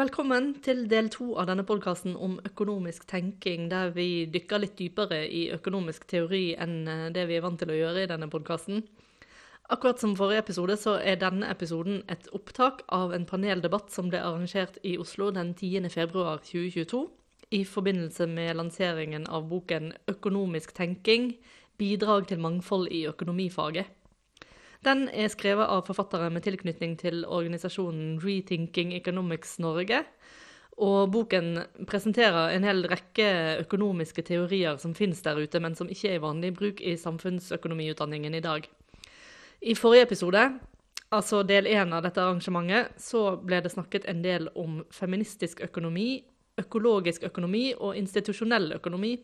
Velkommen til del to av denne podkasten om økonomisk tenking, der vi dykker litt dypere i økonomisk teori enn eh, det vi er vant til å gjøre i denne podkasten. Akkurat som forrige episode, så er denne episoden et opptak av en paneldebatt som ble arrangert i Oslo den 10. februar 2022 i forbindelse med lanseringen av boken 'Økonomisk tenking bidrag til mangfold i økonomifaget'. Den er skrevet av forfattere med tilknytning til organisasjonen Rethinking Economics Norge. Og boken presenterer en hel rekke økonomiske teorier som finnes der ute, men som ikke er i vanlig bruk i samfunnsøkonomiutdanningen i dag. I forrige episode, altså del én av dette arrangementet, så ble det snakket en del om feministisk økonomi, økologisk økonomi og institusjonell økonomi.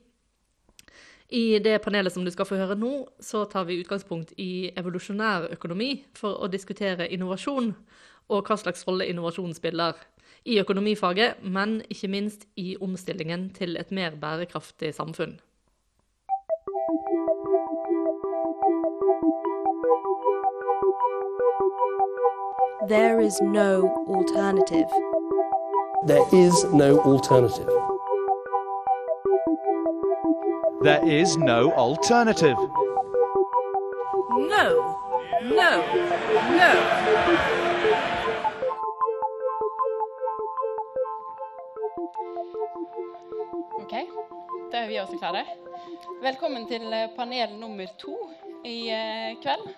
I det panelet som du skal få høre nå, så tar vi utgangspunkt i evolusjonær økonomi for å diskutere innovasjon og hva slags rolle innovasjon spiller i økonomifaget, men ikke minst i omstillingen til et mer bærekraftig samfunn. There is no alternative. There is no alternative. There is no alternative. No, no, no. Ok, da er vi også klare. Velkommen til eh, panel nummer to i eh, kveld.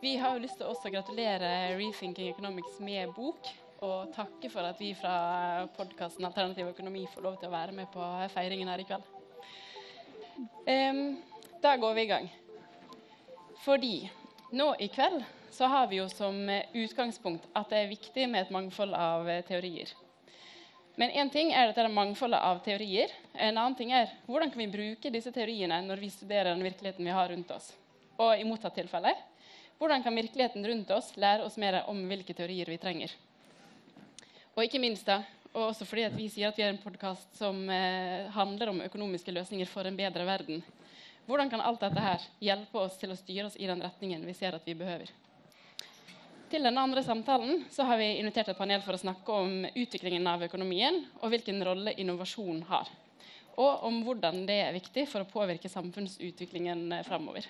Vi har jo lyst til også å gratulere Rethinking Economics med bok, og takke for at vi fra podkasten Alternativ økonomi får lov til å være med på feiringen her i kveld. Em, da går vi i gang. Fordi nå i kveld så har vi jo som eh, utgangspunkt at det er viktig med et mangfold av eh, teorier. Men én ting er dette mangfoldet av teorier. En annen ting er hvordan kan vi bruke disse teoriene når vi studerer den virkeligheten vi har rundt oss. Og i motsatt tilfelle hvordan kan virkeligheten rundt oss lære oss mer om hvilke teorier vi trenger. Og ikke minst da, og også fordi vi sier at vi er en podkast som eh, handler om økonomiske løsninger for en bedre verden. Hvordan kan alt dette her hjelpe oss til å styre oss i den retningen vi ser at vi behøver? Til den andre samtalen så har vi invitert et panel for å snakke om utviklingen av økonomien og hvilken rolle innovasjon har. Og om hvordan det er viktig for å påvirke samfunnsutviklingen eh, framover.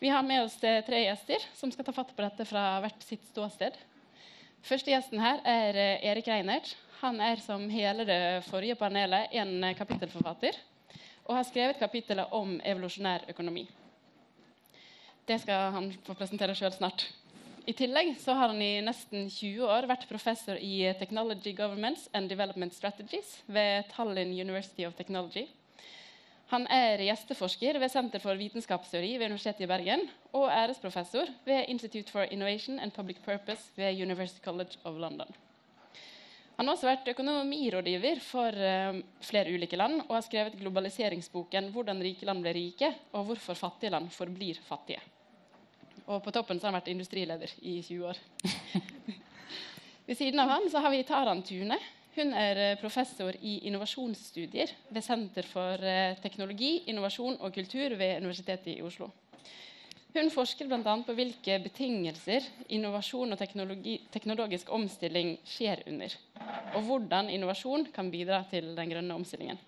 Vi har med oss eh, tre gjester som skal ta fatt på dette fra hvert sitt ståsted. Første gjesten her er eh, Erik Reinert. Han er som hele det forrige panelet en eh, kapittelforfatter og har skrevet kapittelet om evolusjonær økonomi. Det skal han få presentere sjøl snart. I tillegg så har han i nesten 20 år vært professor i Technology Governments and Development Strategies ved Tallinn University of Technology. Han er gjesteforsker ved Senter for vitenskapsteori ved Universitetet i Bergen og æresprofessor ved Institute for Innovation and Public Purpose ved University College of London. Han har også vært økonomirådgiver for eh, flere ulike land og har skrevet globaliseringsboken 'Hvordan rike land blir rike', og 'Hvorfor fattige land forblir fattige'. Og på toppen så har han vært industrileder i 20 år. Ved siden av han så har vi Taran Tune. Hun er eh, professor i innovasjonsstudier ved Senter for eh, teknologi, innovasjon og kultur ved Universitetet i Oslo. Hun forsker bl.a. på hvilke betingelser innovasjon og teknologisk omstilling skjer under, og hvordan innovasjon kan bidra til den grønne omstillingen.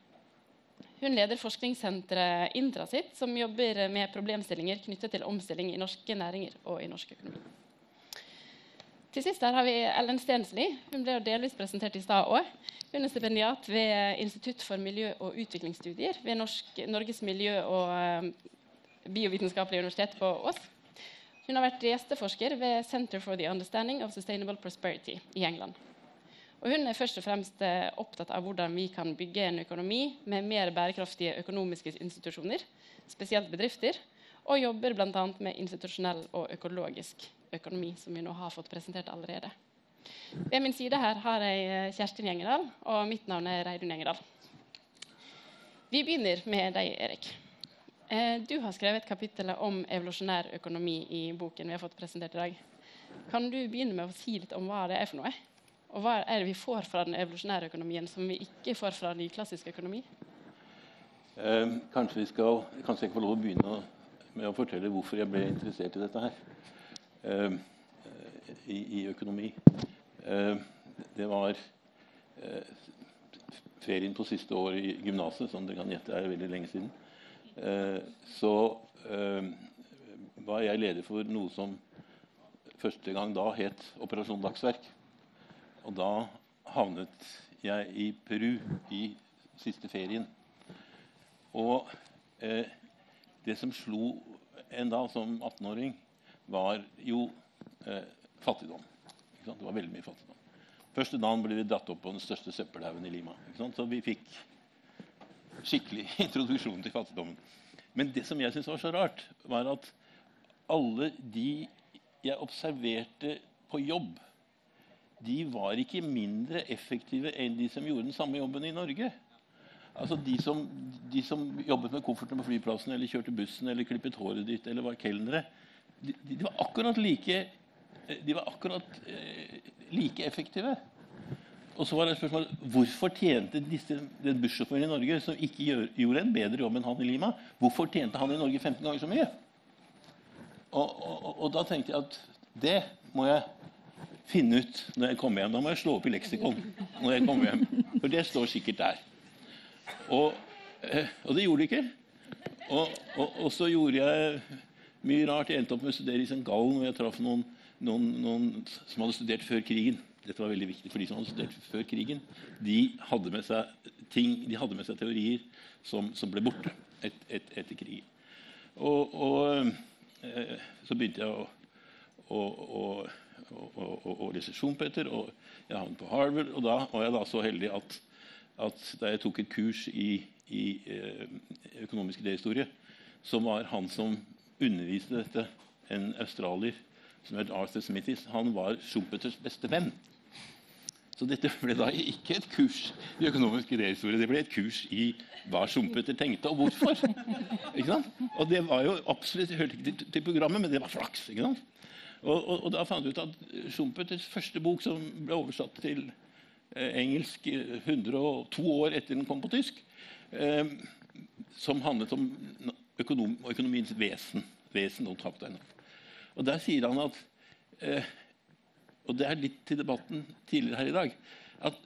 Hun leder forskningssenteret Intrasit, som jobber med problemstillinger knyttet til omstilling i norske næringer og i norsk økonomi. Til sist her har vi Ellen Stensli. Hun ble jo delvis presentert i stad òg. Hun er stipendiat ved Institutt for miljø- og utviklingsstudier ved Norsk, Norges miljø- og biovitenskapelige universitet på Ås. Hun har vært gjesteforsker ved Center for the Understanding of Sustainable Prosperity i England. Og hun er først og fremst eh, opptatt av hvordan vi kan bygge en økonomi med mer bærekraftige økonomiske institusjoner, spesielt bedrifter, og jobber bl.a. med institusjonell og økologisk økonomi, som vi nå har fått presentert allerede. Ved min side her har jeg eh, Kjerstin Gjengedal, og mitt navn er Reidun Gjengedal. Vi begynner med deg, Erik. Eh, Du har skrevet kapittelet om evolusjonær økonomi i boken vi har fått presentert i dag. Kan du begynne med å si litt om hva det er for noe? Og hva er det vi får fra den evolusjonære økonomien som vi ikke får fra nyklassisk økonomi? Eh, kanskje, vi skal, kanskje jeg får få lov å begynne med å fortelle hvorfor jeg ble interessert i dette her. Eh, i, I økonomi. Eh, det var eh, ferien på siste år i gymnaset, som dere kan gjette er veldig lenge siden, så eh, var jeg leder for noe som første gang da het Operasjon Dagsverk. Og da havnet jeg i Peru i siste ferien. Og eh, det som slo en da som 18-åring, var jo eh, fattigdom. Det var veldig mye fattigdom. Første dagen ble vi dratt opp på den største søppelhaugen i Lima. Så vi fikk skikkelig introduksjon til fattigdommen. Men det som jeg syntes var så rart, var at alle de jeg observerte på jobb, de var ikke mindre effektive enn de som gjorde den samme jobben i Norge. Altså De som, de som jobbet med kofferten på flyplassen, eller kjørte bussen, eller klippet håret ditt, eller var kelnere, de, de var akkurat like, de var akkurat eh, like effektive. Og så var det spørsmålet, Hvorfor tjente disse, den bussjåføren i Norge, som ikke gjør, gjorde en bedre jobb enn han i Lima, hvorfor tjente han i Norge 15 ganger så mye? Og, og, og, da tenkte jeg at det må jeg finne ut når jeg kommer hjem. Da må jeg slå opp i leksikon. når jeg kommer hjem. For det står sikkert der. Og, eh, og det gjorde det ikke. Og, så gjorde jeg mye rart. Jeg endte opp med å studere i St. Gallen, hvor jeg traff noen, noen, noen, som hadde studert før krigen. Dette var veldig viktig for de som hadde studert før krigen. De hadde med seg ting, de hadde med seg teorier som, som ble borte et, et, etter krigen. Og, og Eh, så begynte jeg å, å, å, å lese Schumpeter, og jeg havnet på Harvard. Og da var jeg da så heldig at, at da jeg tok et kurs i, i eh, økonomisk idéhistorie, så var han som underviste dette, en australier som het Arthur Smithis, han var Schumpeters beste venn. Så dette ble da ikke et kurs i økonomisk idéhistorie, det ble et kurs i hva Schumpeter tenkte, og hvorfor. Ikke sant? Og det var jo absolutt hørte ikke til, programmet, men det var flaks. ikke sant? Og, og, og da fant jeg ut at Schumpeters første bok, som ble oversatt til eh, engelsk 102 eh, år etter den kom på tysk, eh, som handlet om økonom, økonomiens vesen, vesen og. Og der sier han at eh, og det er litt til debatten tidligere her i dag, at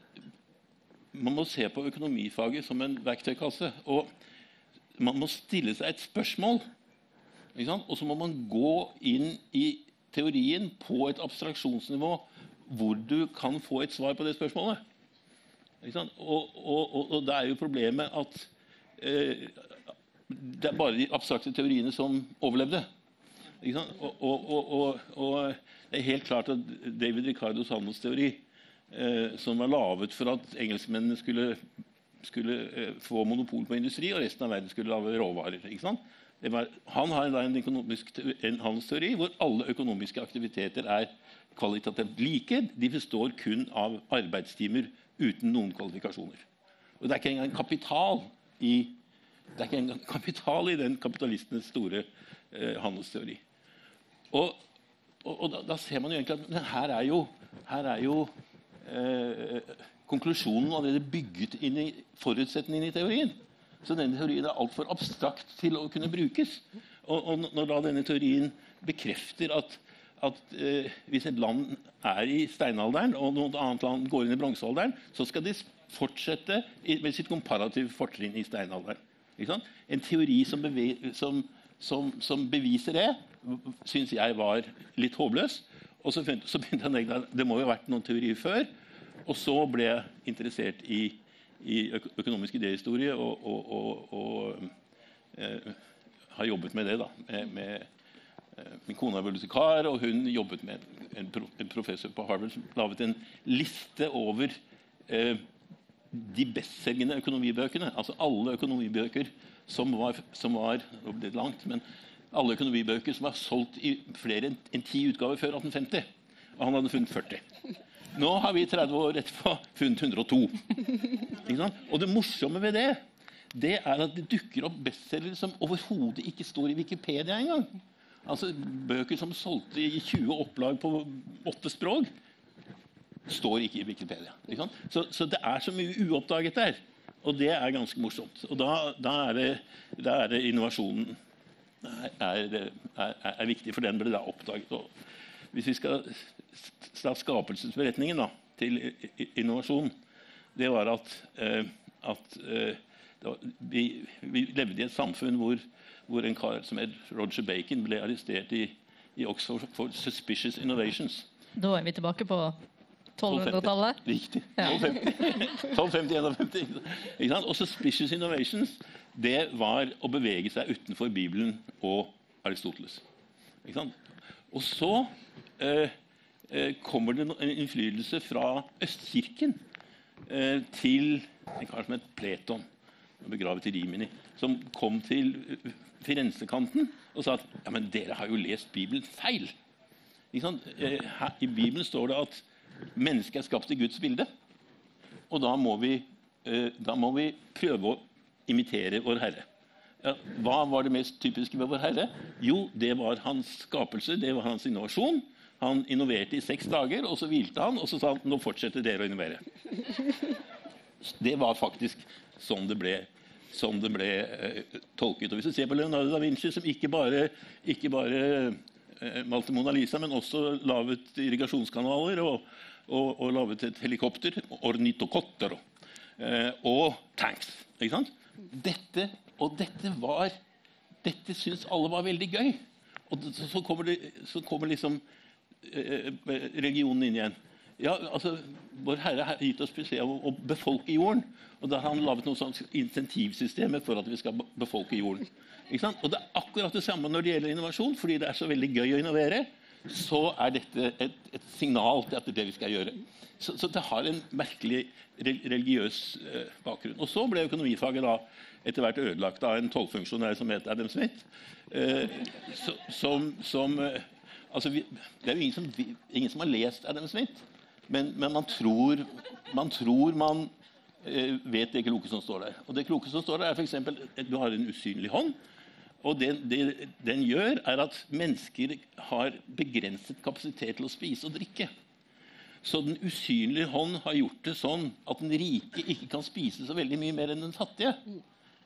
man må se på økonomifaget som en verktøykasse. Og man må stille seg et spørsmål. Og så må man gå inn i teorien på et abstraksjonsnivå hvor du kan få et svar på det spørsmålet. Og, og, og, og da er jo problemet at eh, det er bare de abstrakte teoriene som overlevde. Og, det er helt klart at David Ricardos handelsteori, eh, som var laget for at engelskmennene skulle, skulle eh, få monopol på industri, og resten av verden skulle lage råvarer. Var, han har en, en handelsteori hvor alle økonomiske aktiviteter er kvalitativt like. De består kun av arbeidstimer uten noen kvalifikasjoner. Og Det er ikke engang kapital i, det er ikke engang kapital i den kapitalistenes store eh, handelsteori. Og, og, og da, da, ser man jo egentlig at her er jo, her er jo eh, konklusjonen allerede bygget inn i forutsetningen i teorien. Så denne teorien er altfor abstrakt til å kunne brukes. Og, og når da denne teorien bekrefter at, at eh, hvis et land er i steinalderen, og noe annet land går inn i bronsealderen, så skal de fortsette med sitt komparative fortrinn i steinalderen. En teori som, som, som, som beviser det, syns jeg var litt håpløs. Og så begynte, så begynte jeg å at det må jo ha vært noen teorier før. Og så ble jeg interessert i, i økonomisk idéhistorie og, og, og, og eh, har jobbet med det. da, med, med eh, Min kone er bibliotekar, og hun jobbet med en, en, professor på Harvard som laget en liste over eh, de bestselgende økonomibøkene. Altså alle økonomibøker som var, som var det ble langt, men alle økonomibøker som var solgt i flere enn ti utgaver før 1850. Og han hadde funnet 40. Nå har vi 30 år etterpå funnet 102. Og det morsomme ved det det er at det dukker opp bestselgere som overhodet ikke står i Wikipedia engang. Altså Bøker som solgte i 20 opplag på åtte språk, står ikke i Wikipedia. Ikke så, så, det er så mye uoppdaget der. Og det er ganske morsomt. Og da, da, er, det, da er det innovasjonen er, er, er, viktig, for den ble da oppdaget. Og hvis vi skal ta skapelsesberetningen da, til innovasjon, det var at, eh, at eh, var, vi, vi levde i et samfunn hvor, hvor en kar som het Roger Bacon, ble arrestert i, i Oxford for 'suspicious innovations'. Da er vi tilbake på 1200-tallet. Riktig. Ja. 1250-51. Og 'suspicious innovations' det var å bevege seg utenfor Bibelen og Aristoteles. Og så eh, eh, kommer det en innflytelse fra Østkirken eh, til en kar som het Pleton, begravet i Rimini, som kom til eh, Firenzekanten og sa at ja, men dere har jo lest Bibelen feil. Eh, her, I Bibelen står det at mennesket er skapt i Guds bilde. Og da må vi, eh, da må vi prøve å imitere Vår Herre. Ja, hva var det mest typiske ved Vår Herre? Jo, det var hans skapelse, det var hans innovasjon. Han innoverte i seks dager, og så hvilte han, og så sa han nå fortsetter dere å innovere. Det var faktisk sånn det ble, sånn det ble uh, tolket. Og Hvis du ser på Leonardo da Vinci, som ikke bare, ikke bare uh, malte Mona Lisa, men også laget irrigasjonskanaler og, og, og laget et helikopter, ornitokotter, uh, og tanks. Ikke sant? Dette, og dette var Dette syns alle var veldig gøy. Og så, kommer det, så kommer liksom eh, regionen inn igjen. Ja, altså, Vår Herre har gitt oss beskjed om å befolke jorden. Og da har han laget noen sånne insentivsystemer for at vi skal befolke jorden. Ikke sant? Og Det er akkurat det samme når det gjelder innovasjon. Fordi det er så veldig gøy å innovere, så er dette et, et signal til at det er det vi skal gjøre. Så, så det har en merkelig religiøs eh, bakgrunn. Og så ble økonomifaget da etter hvert ødelagt av en tollfunksjonær som het Adam Smith. Eh, som, som eh, altså vi, Det er jo ingen som, ingen som har lest Adam Smith, men, men man tror man, tror man eh, vet det kloke som står der. Og det kloke som står der er f.eks. at du har en usynlig hånd. Og det, det den gjør, er at mennesker har begrenset kapasitet til å spise og drikke. Så den usynlige hånd har gjort det sånn at den rike ikke kan spise så veldig mye mer enn den fattige.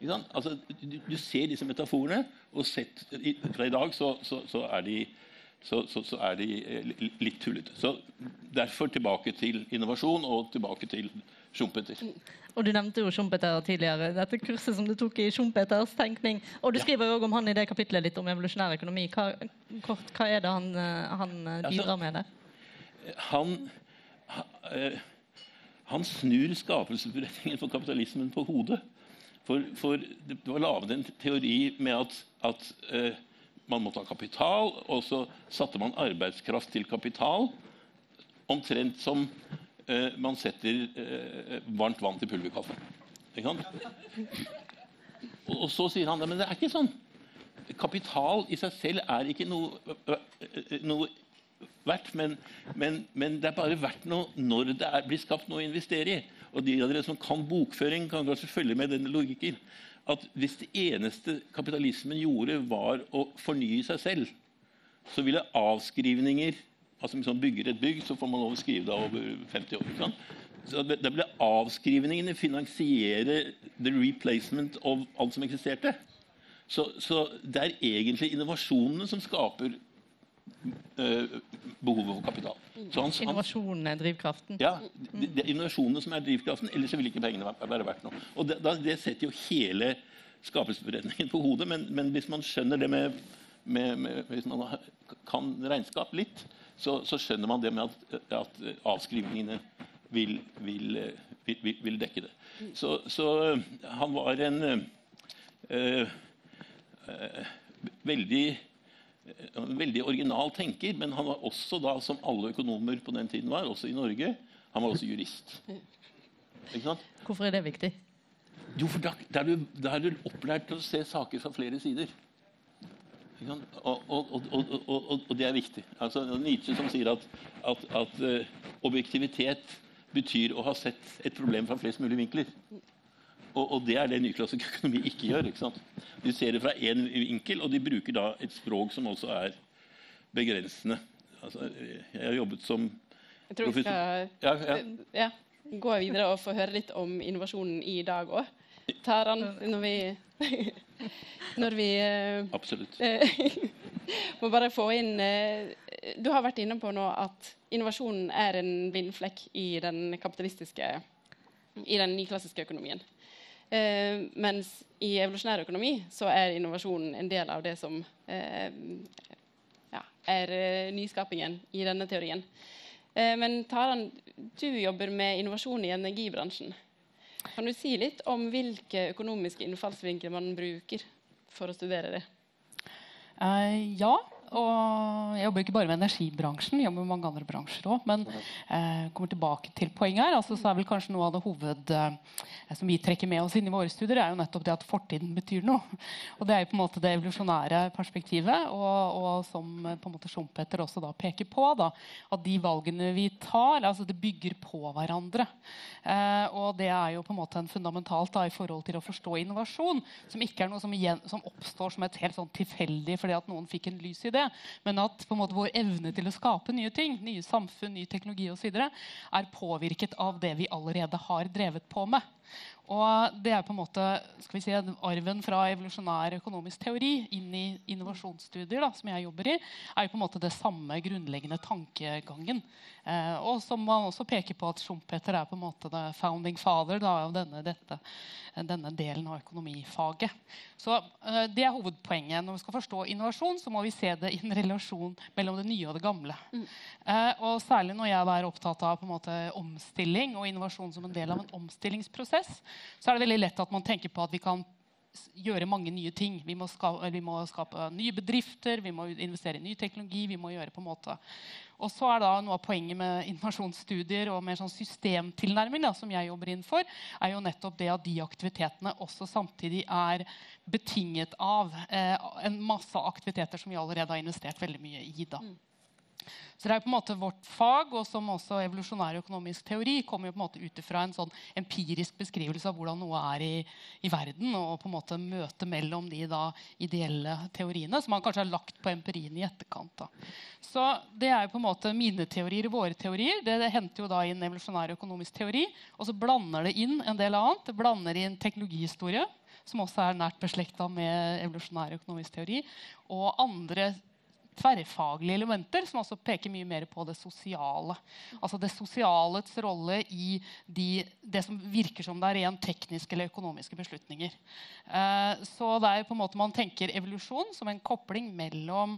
Altså, du, du ser disse metaforene, og sett fra i dag så, så, så er de, så er de eh, litt tullete. Så Derfor tilbake til innovasjon og tilbake til Schumpeter. Og du nevnte jo Schumpeter tidligere. Dette kurset som du tok i Schumpeters tenkning. Og du skriver jo også om han i det kapitlet litt om evolusjonær økonomi. Hva, kort, hva er det han, eh, han bidrar Altså- med der? han, ha- eh, han snur skapelsesberetningen for kapitalismen på hodet. For, for det var laget en teori med at, at uh, man måtte ha kapital, og så satte man arbeidskraft til kapital, omtrent som eh, man setter eh, varmt vann til pulverkaffe. Ikke sant? Og, så sier han men det er ikke sånn. Kapital i seg selv er ikke noe, eh, noe verdt, men, men, men det er bare verdt noe når det er, blir skapt noe å investere i. Og de av dere som kan bokføring, kan kanskje følge med denne logikken. At hvis det eneste kapitalismen gjorde, var å fornye seg selv, så ville avskrivninger altså Hvis man bygger et bygg, så får man lov å skrive det over 50 år. ikke sant? Så det, det ble avskrivningene finansiere the replacement av alt som eksisterte. Så, så det er egentlig innovasjonene som skaper eh, behovet for kapital. Så han, Innovasjonen er drivkraften. ja, det, det er innovasjonene som er drivkraften, ellers vil ikke pengene være verdt noe. Og det, det setter jo hele skapelsesberedningen på hodet, men, men hvis man skjønner det med, med, med Hvis man kan regnskap litt, så, så skjønner man det med at, at avskrivningene vil, vil, vil, vil, dekke det. Så, så han var en øh, øh, veldig en veldig original tenker, men han var også da, som alle økonomer på den tiden var, også i Norge, han var også jurist. Ikke sant? Hvorfor er det viktig? Jo, for da, da, er du, da er du opplært til å se saker fra flere sider. Og, og, og, og, det er viktig. Altså, det er Nietzsche som sier at, at, at eh, objektivitet betyr å ha sett et problem fra flest mulig vinkler. Og, det er det nyklassisk økonomi ikke gjør. ikke sant? De ser det fra én vinkel, og de bruker da et språk som også er begrensende. Altså, jeg har jobbet som Jeg tror vi skal ja, ja. ja, gå videre og få høre litt om innovasjonen i dag òg. Taran, når vi Når vi eh, Absolutt. må bare få inn eh, Du har vært inne på nå at innovasjonen er en blindflekk i den kapitalistiske i den nyklassiske økonomien. Eh, mens i evolusjonær økonomi så er innovasjonen en del av det som eh, ja, er eh, nyskapingen i denne teorien. Eh, men Taran, du jobber med innovasjon i energibransjen. Kan du si litt om hvilke økonomiske innfallsvinkler man bruker for å studere det? Uh, ja, og jeg jobber ikke bare med energibransjen, jeg jobber med mange andre bransjer òg. Men eh, kommer tilbake til poenget her. Altså, så er vel kanskje noe av det hoved eh, som vi trekker med oss inn i våre studier, er jo nettopp det at fortiden betyr noe. Og det er jo på en måte det evolusjonære perspektivet, og, og som eh, på en måte Schumpeter også da peker på. Da, at de valgene vi tar, altså det bygger på hverandre. Eh, og det er jo på en måte en fundamentalt da, i forhold til å forstå innovasjon, som ikke er noe som, igjen, som oppstår som et helt sånn tilfeldig fordi at noen fikk en lys idé, men at måte vår evne til å skape nye ting, nye samfunn, ny teknologi osv., er påvirket av det vi allerede har drevet på med. Og det er på en måte skal vi si, arven fra evolusjonær økonomisk teori inn i innovasjonsstudier, da, som jeg jobber i, er jo på en måte det samme grunnleggende tankegangen. Eh, og som man også peker på at Schumpeter er på en måte the founding father da, av denne, dette, denne, delen av økonomifaget. Så eh, Det er hovedpoenget. Når vi skal forstå innovasjon, så må vi se det i en relasjon mellom det nye og det gamle. Mm. Eh, og Særlig når jeg er opptatt av på en måte omstilling og innovasjon som en del av en omstillingsprosess, så er det veldig lett at man tenker på at vi kan gjøre mange nye ting. Vi må, skape, vi må skape nye bedrifter, vi må investere i ny teknologi. vi må gjøre på en måte. Og så er da Noe av poenget med informasjonsstudier og mer sånn systemtilnærming da, som jeg jobber innenfor, er jo nettopp det at de aktivitetene også samtidig er betinget av eh, en masse aktiviteter som vi allerede har investert veldig mye i. da. Mm. Så det er på en måte vårt fag, og som også evolusjonær økonomisk teori kommer jo på en måte ut fra en sånn empirisk beskrivelse av hvordan noe er i, i, verden, og på en måte møte mellom de da ideelle teoriene, som man kanskje har lagt på empirien i etterkant. Da. Så det er jo på en måte mine teorier og våre teorier. Det, det henter jo da inn evolusjonær økonomisk teori, og så blander det inn en del annet. Det blander inn teknologihistorie som også er nært beslekta med evolusjonær økonomisk teori, og andre tverrfaglige elementer som også peker mye mer på det sosiale. Altså det sosialets rolle i de, det som virker som det er rent tekniske eller økonomiske beslutninger. Eh, så det er på en måte Man tenker evolusjon som en kopling mellom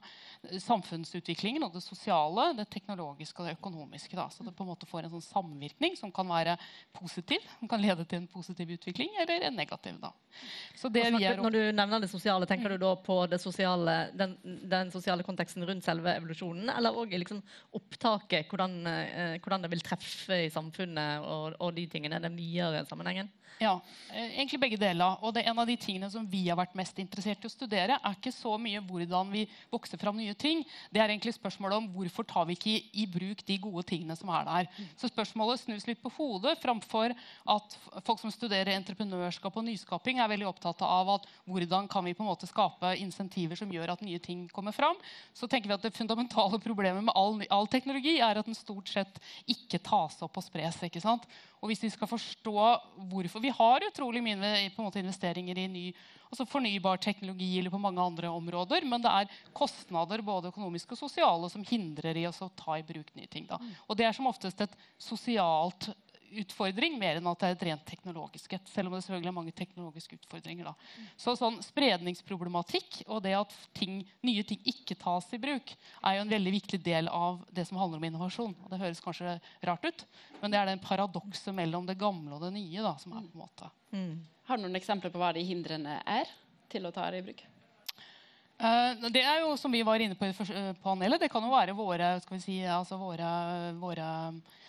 samfunnsutviklingen og det sosiale, det teknologiske og det økonomiske. Da. Så det på en måte får en sånn samvirkning som kan være positiv, som kan lede til en positiv utvikling, eller en negativ. Da. Snakker, når du nevner det sosiale, tenker du da på sosiale, den, den sosiale konteksten konteksten rundt selve evolusjonen, eller òg liksom opptaket, hvordan, eh, hvordan, det vil treffe i samfunnet og, og de tingene, den videre sammenhengen? Ja, eh, egentlig begge deler. Og det er En av de tingene som vi har vært mest interessert i å studere, er ikke så mye hvordan vi vokser fram nye ting. Det er egentlig spørsmålet om hvorfor tar vi ikke i, i bruk de gode tingene som er der. Så spørsmålet snus litt på hodet framfor at folk som studerer entreprenørskap og nyskaping, er veldig opptatt av at hvordan kan vi på en måte skape insentiver som gjør at nye ting kommer fram. Så tenker vi at Det fundamentale problemet med all, all teknologi er at den stort sett ikke tas opp og spres. ikke sant? Og hvis vi skal forstå hvorfor Vi har utrolig mye måte, investeringer i ny, altså fornybar teknologi eller på mange andre områder, men det er kostnader både økonomiske og sosiale som hindrer i oss å ta i bruk nye ting. Da. Og det er som oftest et sosialt utfordring mer enn at det er et rent teknologisk et. Selv om det selvfølgelig er mange teknologiske utfordringer. Da. Så sånn spredningsproblematikk og det at ting, nye ting ikke tas i bruk, er jo en veldig viktig del av det som handler om innovasjon. Og det høres kanskje rart ut, men det er den paradokset mellom det gamle og det nye da, som er på en måte. Mm. Har du noen eksempler på hva de hindrene er til å ta det i bruk? Uh, det er jo, som vi var inne på i panelet, det kan jo være våre, si, altså våre, våre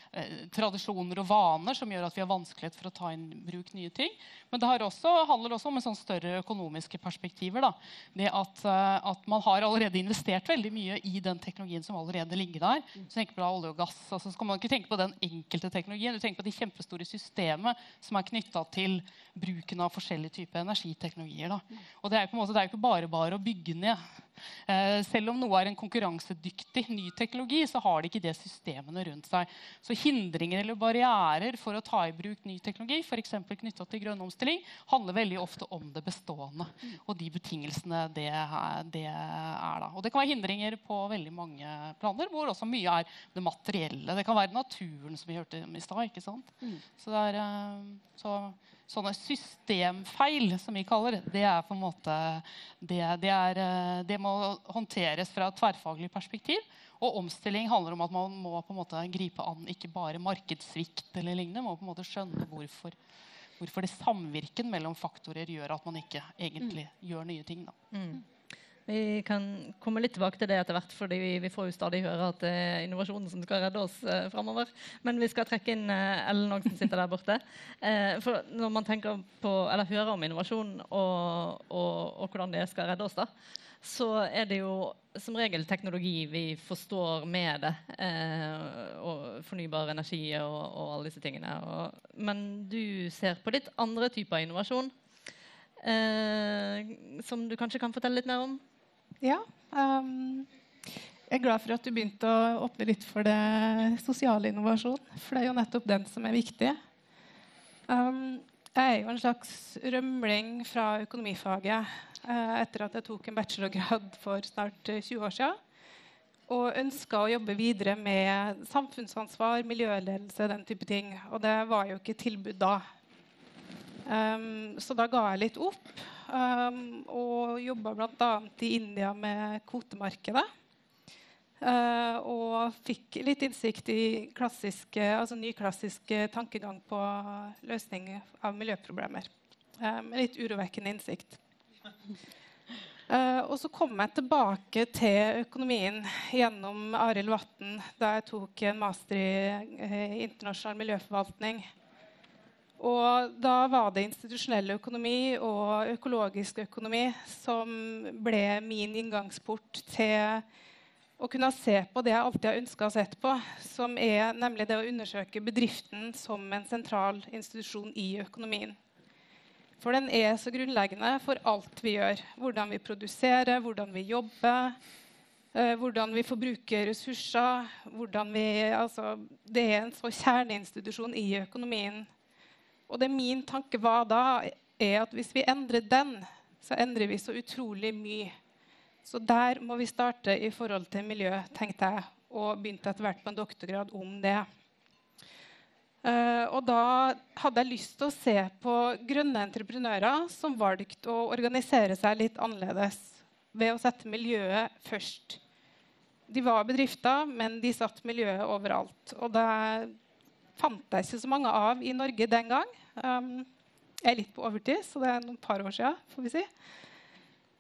Eh, tradisjoner og vaner som gjør at vi har vanskelighet for å ta inn bruk nye ting. Men det også, handler også om en sånn større økonomiske perspektiver. Da. Det at, uh, at, man har allerede investert veldig mye i den teknologien som allerede ligger der. Så tenker på olje og gass. Altså, så kan man ikke tenke på den enkelte teknologien. Du tenker på de kjempestore systemet som er knytta til bruken av forskjellige typer energiteknologier. Da. Og det er, det jo ikke bare bare å bygge ned Eh, selv om noe er en konkurransedyktig ny teknologi, så har de ikke det systemene rundt seg. Så hindringer eller barrierer for å ta i bruk ny teknologi, f.eks. knytta til grønn omstilling, handler veldig ofte om det bestående og de betingelsene det, er- det er. Da. Og det kan være hindringer på veldig mange planer, hvor også mye er det materielle. Det kan være naturen, som vi hørte om i stad. ikke sant? Så det er, eh, så, sånne systemfeil, som vi kaller det, er på en måte det, det, er, eh, det må håndteres fra et tverrfaglig perspektiv. Og omstilling handler om at man må på en måte gripe an ikke bare markedssvikt eller lignende, man må på en måte skjønne hvorfor, hvorfor det samvirken mellom faktorer gjør at man ikke egentlig gjør nye ting. Da. Vi kan komme litt tilbake til det etter hvert, fordi vi, får jo stadig høre at det er innovasjonen som skal redde oss eh, framover. Men vi skal trekke inn eh, Ellen òg, som sitter der borte. Eh, for når man tenker på, eller hører om innovasjon og, og, og hvordan det skal redde oss, da, så er det jo som regel teknologi vi forstår med det. Eh, og fornybar energi og, og alle disse tingene. Men du ser på litt andre typer innovasjon. Eh, som du kanskje kan fortelle litt mer om? Ja. Um, jeg er glad for at du begynte å åpne litt for det sosiale innovasjon. For det er jo nettopp den som er viktig. Um, jeg er jo en slags rømling fra økonomifaget uh, etter at jeg tok en bachelorgrad for snart eh, 20 år siden. Og ønska å jobbe videre med samfunnsansvar, miljøledelse, den type ting. Og det var jo ikke tilbud da. Ehm, så da ga jeg litt opp. Um, og jobba bl.a. i India med kvotemarkedet. Uh, og fikk litt innsikt i klassiske, altså nyklassisk tankegang på løsning av miljøproblemer. Med litt urovekkende innsikt. Uh, og så kom jeg tilbake til økonomien gjennom Arild Vatn da jeg tok en master i uh, internasjonal miljøforvaltning. Og da var det institusjonell økonomi og økologisk økonomi som ble min inngangsport til å kunne se på det jeg alltid har ønska å sett på, som er nemlig det å undersøke bedriften som en sentral institusjon i økonomien. For den er så grunnleggende for alt vi gjør. Hvordan vi produserer, hvordan vi jobber, eh, hvordan vi forbruker ressurser. Vi, altså, det er en så kjerneinstitusjon i økonomien. Og det min tanke var da, er at hvis vi endrer den, så endrer vi så utrolig mye. Så der må vi starte i forhold til miljø, tenkte jeg, og begynte etter hvert på en doktorgrad om det. Uh, og da hadde jeg lyst til å se på grønne entreprenører som valgte å organisere seg litt annerledes ved å sette miljøet først. De var bedrifter, men de satt miljøet overalt. Og det fant jeg ikke så mange av i Norge den gang. Um, jeg er litt på overtid, så det er noen par år siden. får vi si.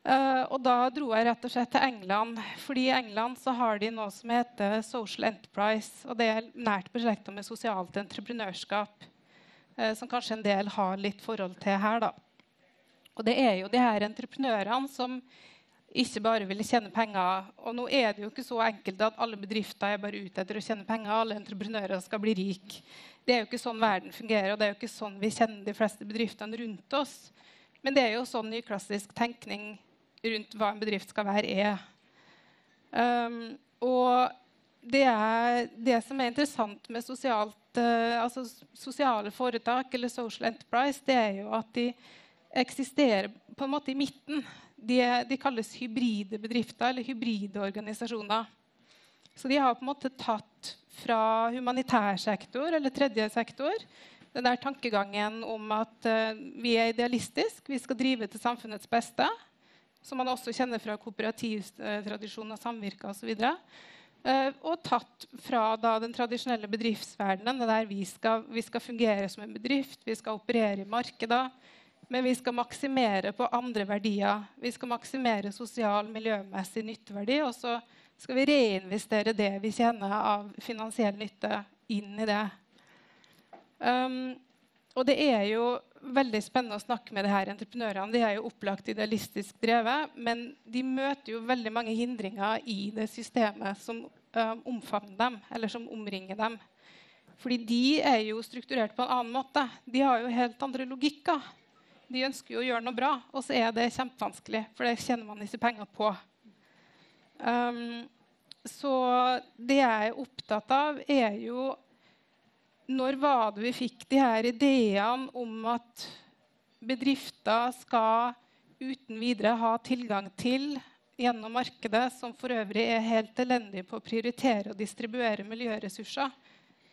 Uh, og da dro jeg rett og slett til England. fordi I England så har de noe som heter Social Enterprise. og Det er nært beslekta med sosialt entreprenørskap. uh, som kanskje en del har litt forhold til her. da. Og det er jo de her entreprenørene som ikke bare ville tjene penger. Og nå er det jo ikke så enkelt at alle bedrifter er bare ute etter å tjene penger. Alle entreprenører skal bli rike. Det er jo ikke sånn verden fungerer, og det er jo ikke sånn vi kjenner de fleste bedriftene rundt oss. Men det er jo sånn nyklassisk tenkning rundt hva en bedrift skal være, er. Um, og det, er, det som er interessant med sosialt, uh, altså sosiale foretak, eller social enterprise, det er jo at de eksisterer på en måte i midten. De, de kalles hybride bedrifter eller hybride organisasjoner. Så de har på en måte tatt fra humanitær sektor eller tredje sektor den der tankegangen om at uh, vi er idealistiske, vi skal drive til samfunnets beste som man også kjenner fra kooperativtradisjon og samvirke osv. Uh, og tatt fra da, den tradisjonelle bedriftsverdenen, der vi skal, vi skal, fungere som en bedrift, vi skal operere i markeder, men vi skal maksimere på andre verdier. Vi skal maksimere sosial, miljømessig nytteverdi, og så skal vi reinvestere det vi tjener av finansiell nytte, inn i det. Um, og det er jo veldig spennende å snakke med de her entreprenørene. De er jo opplagt idealistisk drevet, men de møter jo veldig mange hindringer i det systemet som um, omfavner dem, eller som omringer dem. Fordi de er jo strukturert på en annen måte. De har jo helt andre logikker. De ønsker jo å gjøre noe bra, og så er det kjempevanskelig, for det tjener man ikke penger på. Um, så det jeg er opptatt av, er jo Når var det vi fikk de her ideene om at bedrifter skal uten videre ha tilgang til gjennom markedet, som for øvrig er helt elendig på å prioritere og distribuere miljøressurser,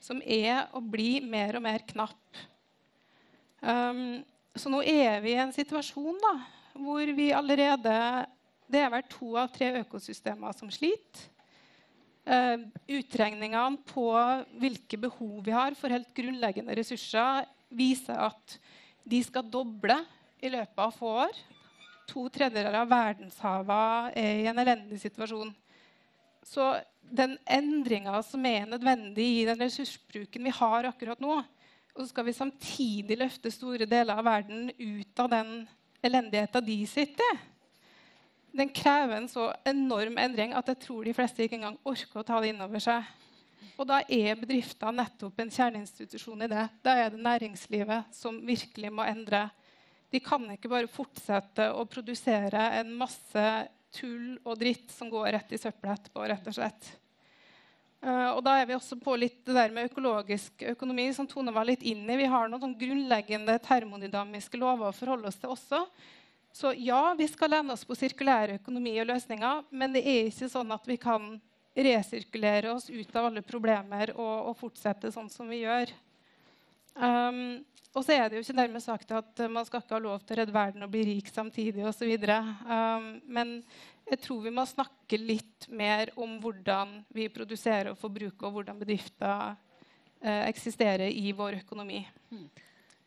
som er å bli mer og mer knapp. Um, så nå er vi i en situasjon da, hvor vi allerede Det er vel to av tre økosystemer som sliter. Uh, utregningene på hvilke behov vi har for helt grunnleggende ressurser, viser at de skal doble i løpet av få år. To tredjedeler av verdenshavene er i en elendig situasjon. Så den endringa som er nødvendig i den ressursbruken vi har akkurat nå, og så skal vi samtidig løfte store deler av verden ut av den elendigheten de sitter i, den krever en så enorm endring at jeg tror de fleste ikke engang orker å ta det inn over seg. Og da er bedrifter nettopp en kjerneinstitusjon i det. Da er det næringslivet som virkelig må endre. De kan ikke bare fortsette å produsere en masse tull og dritt som går rett i søpla etterpå. rett og slett. Uh, og da er vi også på litt det der med økologisk økonomi, som Tone var litt inn i. Vi har noen sånn grunnleggende termodynamiske lover å forholde oss til også. Så ja, vi skal lene oss på sirkulær økonomi og løsninger, men det er ikke sånn at vi kan resirkulere oss ut av alle problemer og, og fortsette sånn som vi gjør. Um, og så er det jo ikke dermed sagt at man skal ikke ha lov til å redde verden og bli rik samtidig osv. Um, men jeg tror vi må snakke litt mer om hvordan vi produserer og forbruker, og hvordan bedrifter uh, eksisterer i vår økonomi. Mm.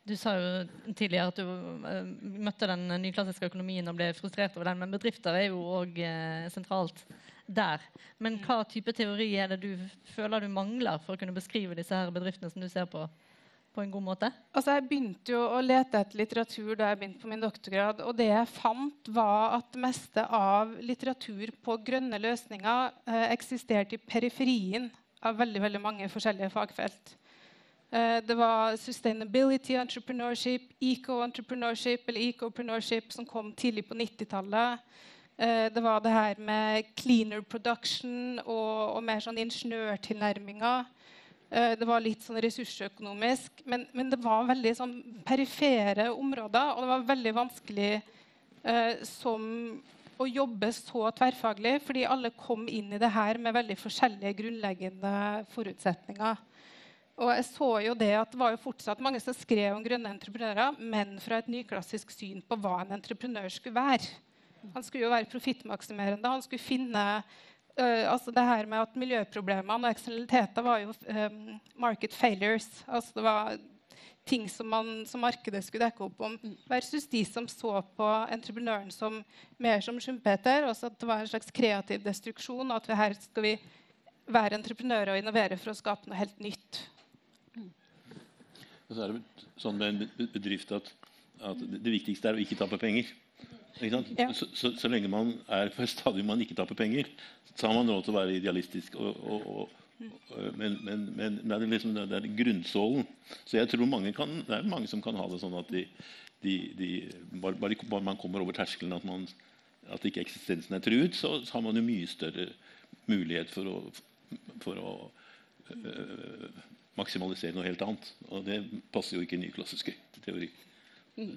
Du sa jo tidligere at du uh, møtte den nyklassiske økonomien og ble frustrert over den, men bedrifter er jo òg uh, sentralt der. Men hva type teori er det du føler du mangler for å kunne beskrive disse her bedriftene som du ser på? På en god måte? Altså, jeg begynte jo å lete etter litteratur da jeg begynte på min doktorgrad. Og det jeg fant, var at det meste av litteratur på grønne løsninger eh, eksisterte i periferien av veldig, veldig mange forskjellige fagfelt. Eh, det var sustainability entrepreneurship, eco-entrepreneurship eller ecopreneurship som kom tidlig på 90-tallet. Eh, det var det her med cleaner production og, og mer sånn ingeniørtilnærminger. Eh, det var litt sånn ressursøkonomisk, men, men, det var veldig sånn perifere områder. Og det var veldig vanskelig eh, som å jobbe så tverrfaglig, fordi alle kom inn i det her med veldig forskjellige grunnleggende forutsetninger. Og jeg så jo det at det var jo fortsatt mange som skrev om grønne entreprenører, men fra et nyklassisk syn på hva en entreprenør skulle være. Han skulle jo være profittmaksimerende. Han skulle finne uh, altså det her med at Miljøproblemene og eksternaliteter var jo um, market failures. Altså det var ting som, man, som, markedet skulle dekke opp om. Versus de som så på entreprenøren som mer som Schumpeter. Altså at det var en slags kreativ destruksjon. og at vi her skal vi være entreprenører og innovere for å skape noe helt nytt. Og så er det sånn med en bedrift at, at det viktigste er å ikke tape penger. Ja. så, så, så, lenge man er på et stadium man ikke taper penger, så har man råd til å være idealistisk. Og, og, og, men, men, men, det er liksom det er grunnsålen. Så jeg tror mange kan, det er mange som kan ha det sånn at de, de, de bare, bare, man kommer over terskelen at, man, at ikke eksistensen er truet, så, så har man jo mye større mulighet for å, for å øh, maksimalisere noe helt annet. Og det passer jo ikke i ny klassisk teori. Mm.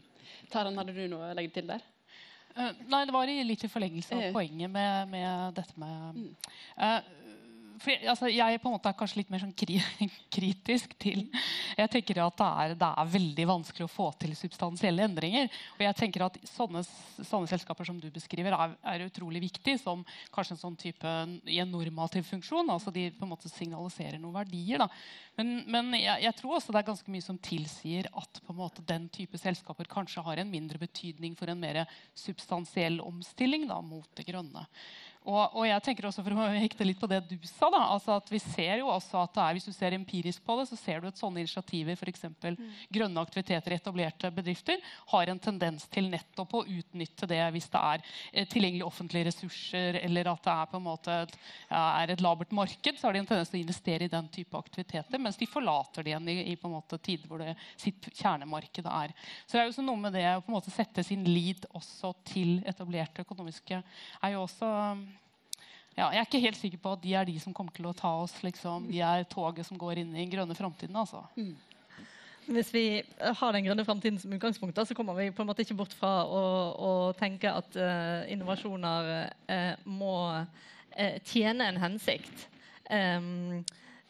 Taran, hadde du noe å legge til der? Uh, nei, det var litt i forlengelse av poenget med, med dette med for, altså, jeg på en måte er kanskje litt mer sånn kri kritisk til Jeg tenker at det er, det er, veldig vanskelig å få til substansielle endringer. Og jeg tenker at sånne, sånne selskaper som du beskriver, er, er, utrolig viktig som kanskje en sånn type i en normativ funksjon. altså De på en måte signaliserer noen verdier. Da. Men, men jeg, jeg, tror også det er ganske mye som tilsier at på en måte den type selskaper kanskje har en mindre betydning for en mer substansiell omstilling da, mot det grønne. Og, og, jeg tenker også for å hekte litt på det du sa, da, altså at vi ser jo også at det er, Hvis du ser empirisk på det, så ser du at sånne initiativer, f.eks. Mm. grønne aktiviteter i etablerte bedrifter, har en tendens til nettopp å utnytte det hvis det er eh, tilgjengelige offentlige ressurser, eller at det er på en måte et, ja, er et labert marked, så har de en tendens til å investere i den type aktiviteter, mens de forlater det igjen i, i på en måte tider hvor det, sitt kjernemarked er. Så det er jo noe med det å på en måte sette sin lid også til etablerte økonomiske er jo også ja, jeg er ikke helt sikker på at de er de som kommer til å ta oss. Liksom. De er toget som går inn i den grønne framtiden. Altså. Hvis vi har den grønne framtiden som utgangspunkt, så kommer vi på en måte ikke bort fra å, å tenke at uh, innovasjoner uh, må uh, tjene en hensikt. Em,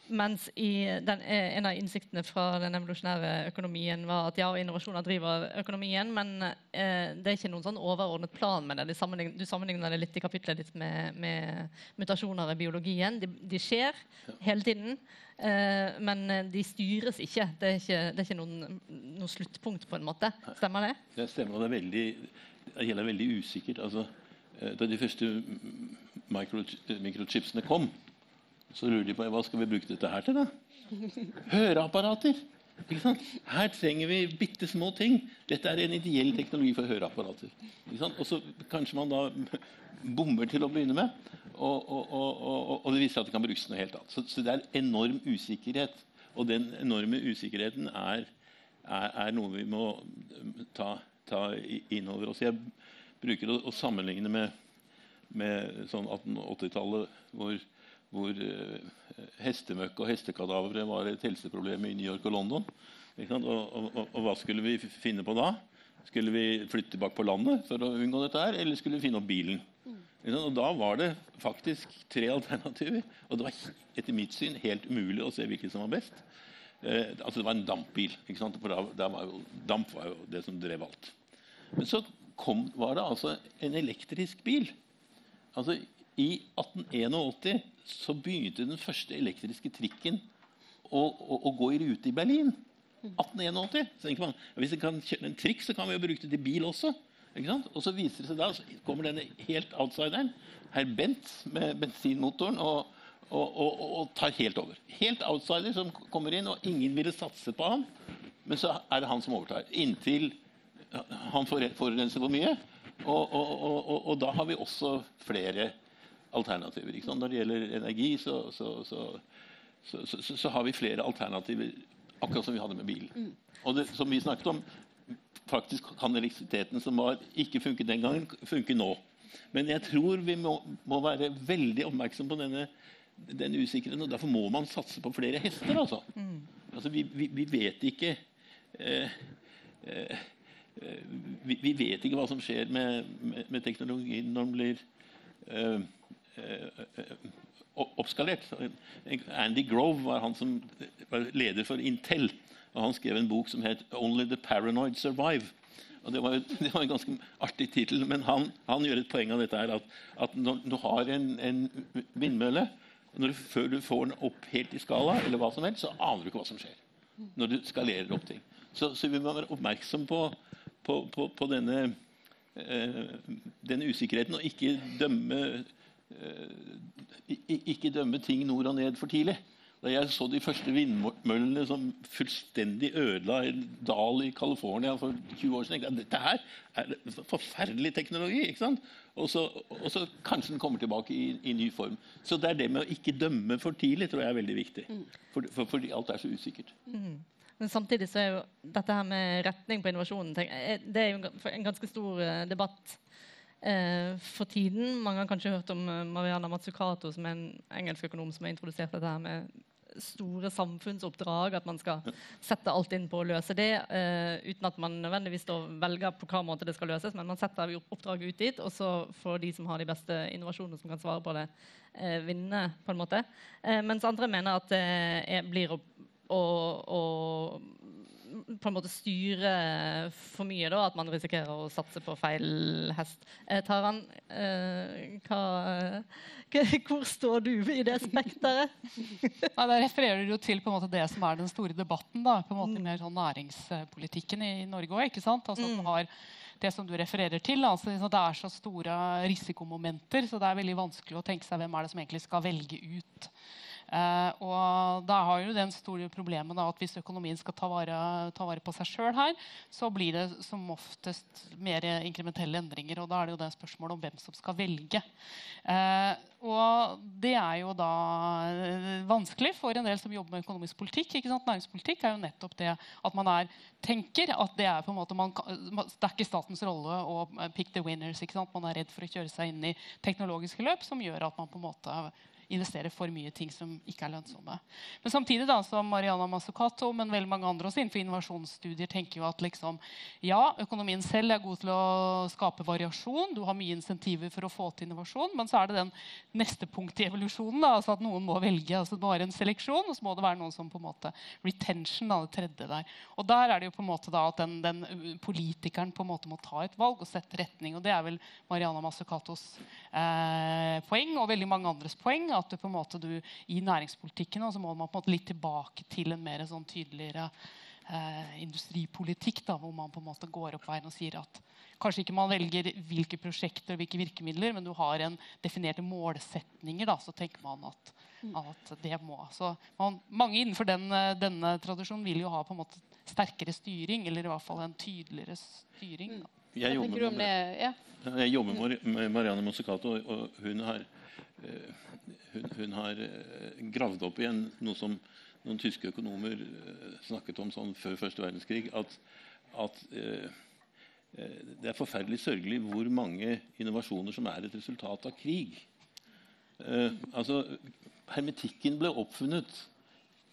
mens i den, eh, en av innsiktene fra den evolusjonære økonomien var at ja, innovasjoner driver økonomien, men eh, det er ikke noen sånn overordnet plan med det. De sammenligner, du sammenligner det litt i kapitlet ditt med, med mutasjoner i biologien. De, de skjer hele tiden, eh, men de styres ikke. Det er ikke, det er ikke noen, noen, sluttpunkt, på en måte. Stemmer det? Det stemmer, det er veldig, det hele er veldig usikkert. Altså, eh, da de første mikrochipsene kom, så lurer de på hva skal vi bruke dette her til. da? Høreapparater! Her trenger vi bitte små ting. Dette er en ideell teknologi for høreapparater. Og så kanskje man da bommer til å begynne med, og, og, og, og, det viser seg at det kan brukes noe helt annet. Så, så det er enorm usikkerhet. Og den enorme usikkerheten er, er, er noe vi må ta, ta inn over oss. Jeg bruker å, å sammenligne med, med sånn 1880-tallet, hvor, hvor eh, hestemøkk og hestekadavere var et helseproblem i New York og London. Og, og, og, hva skulle vi finne på da? Skulle vi flytte tilbake på landet for å unngå dette her, eller skulle vi finne opp bilen? Og da var det faktisk tre alternativer, og det var etter mitt syn helt umulig å se hvilket som var best. Eh, altså Det var en dampbil, for da, da var jo, damp var jo det som drev alt. Men så kom, var det altså en elektrisk bil. Altså, I 1881 så begynte den første elektriske trikken å, å, å gå i rute i Berlin. 1881. Så tenker man, Hvis vi kan kjøre en trikk, så kan vi jo bruke det til bil også. Og så viser det seg da, så kommer denne helt outsideren, herr Bent med bensinmotoren, og, og, og, og, tar helt over. Helt outsider som kommer inn, og ingen ville satse på ham. Men så er det han som overtar. Inntil han forurenser for mye. Og da har vi også flere alternativer. Når det gjelder energi, så, så, så, så, så, så, så har vi flere alternativer, akkurat som vi hadde med. Og det, som vi snakket om, faktisk kan elektrisiteten som var, ikke funket den gangen, funke nå. Men jeg tror vi må, må være veldig oppmerksom på denne, denne usikkerheten, og derfor må man satse på flere hester. Altså. Altså, vi, vi, vi vet ikke eh, eh, vi, vi vet ikke hva som skjer med, med, med teknologien når den blir eh, oppskalert. Andy Grove var han som var leder for Intel. og Han skrev en bok som het 'Only the Paranoid Survive'. Og Det var, det var en ganske artig tittel, men han, han gjør et poeng av dette her, at, at når du har en, en vindmølle du, Før du får den opp helt i skala, eller hva som helst, så aner du ikke hva som skjer. Når du skalerer opp ting. Så, så vi må være oppmerksom på, på, på, på denne, eh, denne usikkerheten, og ikke dømme eh, ikke dømme ting nord og ned for tidlig. Da jeg så de første vindmøllene som fullstendig ødela en dal i California for 20 år siden, jeg dette her er forferdelig teknologi. ikke sant? Og så, og så kanskje den kommer tilbake i, i ny form. Så det er det med å ikke dømme for tidlig tror jeg er veldig viktig. For, for, fordi alt er så usikkert. Men samtidig så er jo dette her med retning på innovasjonen eh, Det er jo en ganske stor eh, debatt eh, for tiden. Mange har kanskje hørt om eh, Mariana Mazzucato, som er en engelsk økonom som har introdusert dette her med store samfunnsoppdrag. At man skal sette alt inn på å løse det, eh, uten at man nødvendigvis velger på hva måte det skal løses. Men man setter oppdraget ut dit, og så får de som har de beste innovasjonene som kan svare på det, eh, vinne. på en måte. Eh, mens andre mener at det blir å å, å på en måte styre for mye, da, at man risikerer å satse på feil hest. Eh, Taran, eh, hva, k- hvor står du i det spekteret? ja, Da refererer du til måte det som er den store debatten. da, på en måte mer sånn Næringspolitikken i Norge òg. Altså, har det som du refererer til. Altså, liksom, det er så store risikomomenter, så det er veldig vanskelig å tenke seg hvem er det som egentlig skal velge ut Eh, og da har jo den store problemet da, at hvis økonomien skal ta vare, ta vare på seg sjøl her, så blir det som oftest mer inkrementelle endringer. Og da er det jo det spørsmålet om hvem som skal velge. Eh, og det er jo da eh, vanskelig for en del som jobber med økonomisk politikk. ikke sant? Næringspolitikk er jo nettopp det at man er, tenker at det er på en måte man, det er ikke statens rolle å pick the winners. ikke sant? Man er redd for å kjøre seg inn i teknologiske løp som gjør at man på en måte investere for mye i ting som ikke er lønnsomme. Men samtidig da, som Mariana Mazzucato men veldig mange andre også innenfor innovasjonsstudier tenker jo at liksom, ja, økonomien selv er god til å skape variasjon. Du har mye insentiver for å få til innovasjon. Men så er det den neste punktet i evolusjonen. Da, altså at noen må velge. altså bare en seleksjon, og så må det være noen som på en måte retention, da, det tredje der. Og der er det jo på en måte da at den, den politikeren på en måte må ta et valg og sette retning. og Det er vel Mariana Mazzucatos eh, poeng og veldig mange andres poeng at du på en måte du, i næringspolitikken så må man på en måte litt tilbake til en mer sånn tydeligere eh, industripolitikk, da, hvor man på en måte går opp veien og sier at kanskje ikke man velger hvilke prosjekter og hvilke virkemidler, men du har en definerte målsetninger, da, så tenker man at, at det må. Så man, mange innenfor den, denne tradisjonen vil jo ha på en måte sterkere styring, eller i hvert fall en tydeligere styring. Da. Jeg jobber, med, jeg jobber med Marianne Mossecato, og hun har hun, hun, har eh, gravd opp igjen noe som noen tyske økonomer eh, snakket om sånn før første verdenskrig. At, at eh, eh, det er forferdelig sørgelig hvor mange innovasjoner som er et resultat av krig. Eh, altså, Hermetikken ble oppfunnet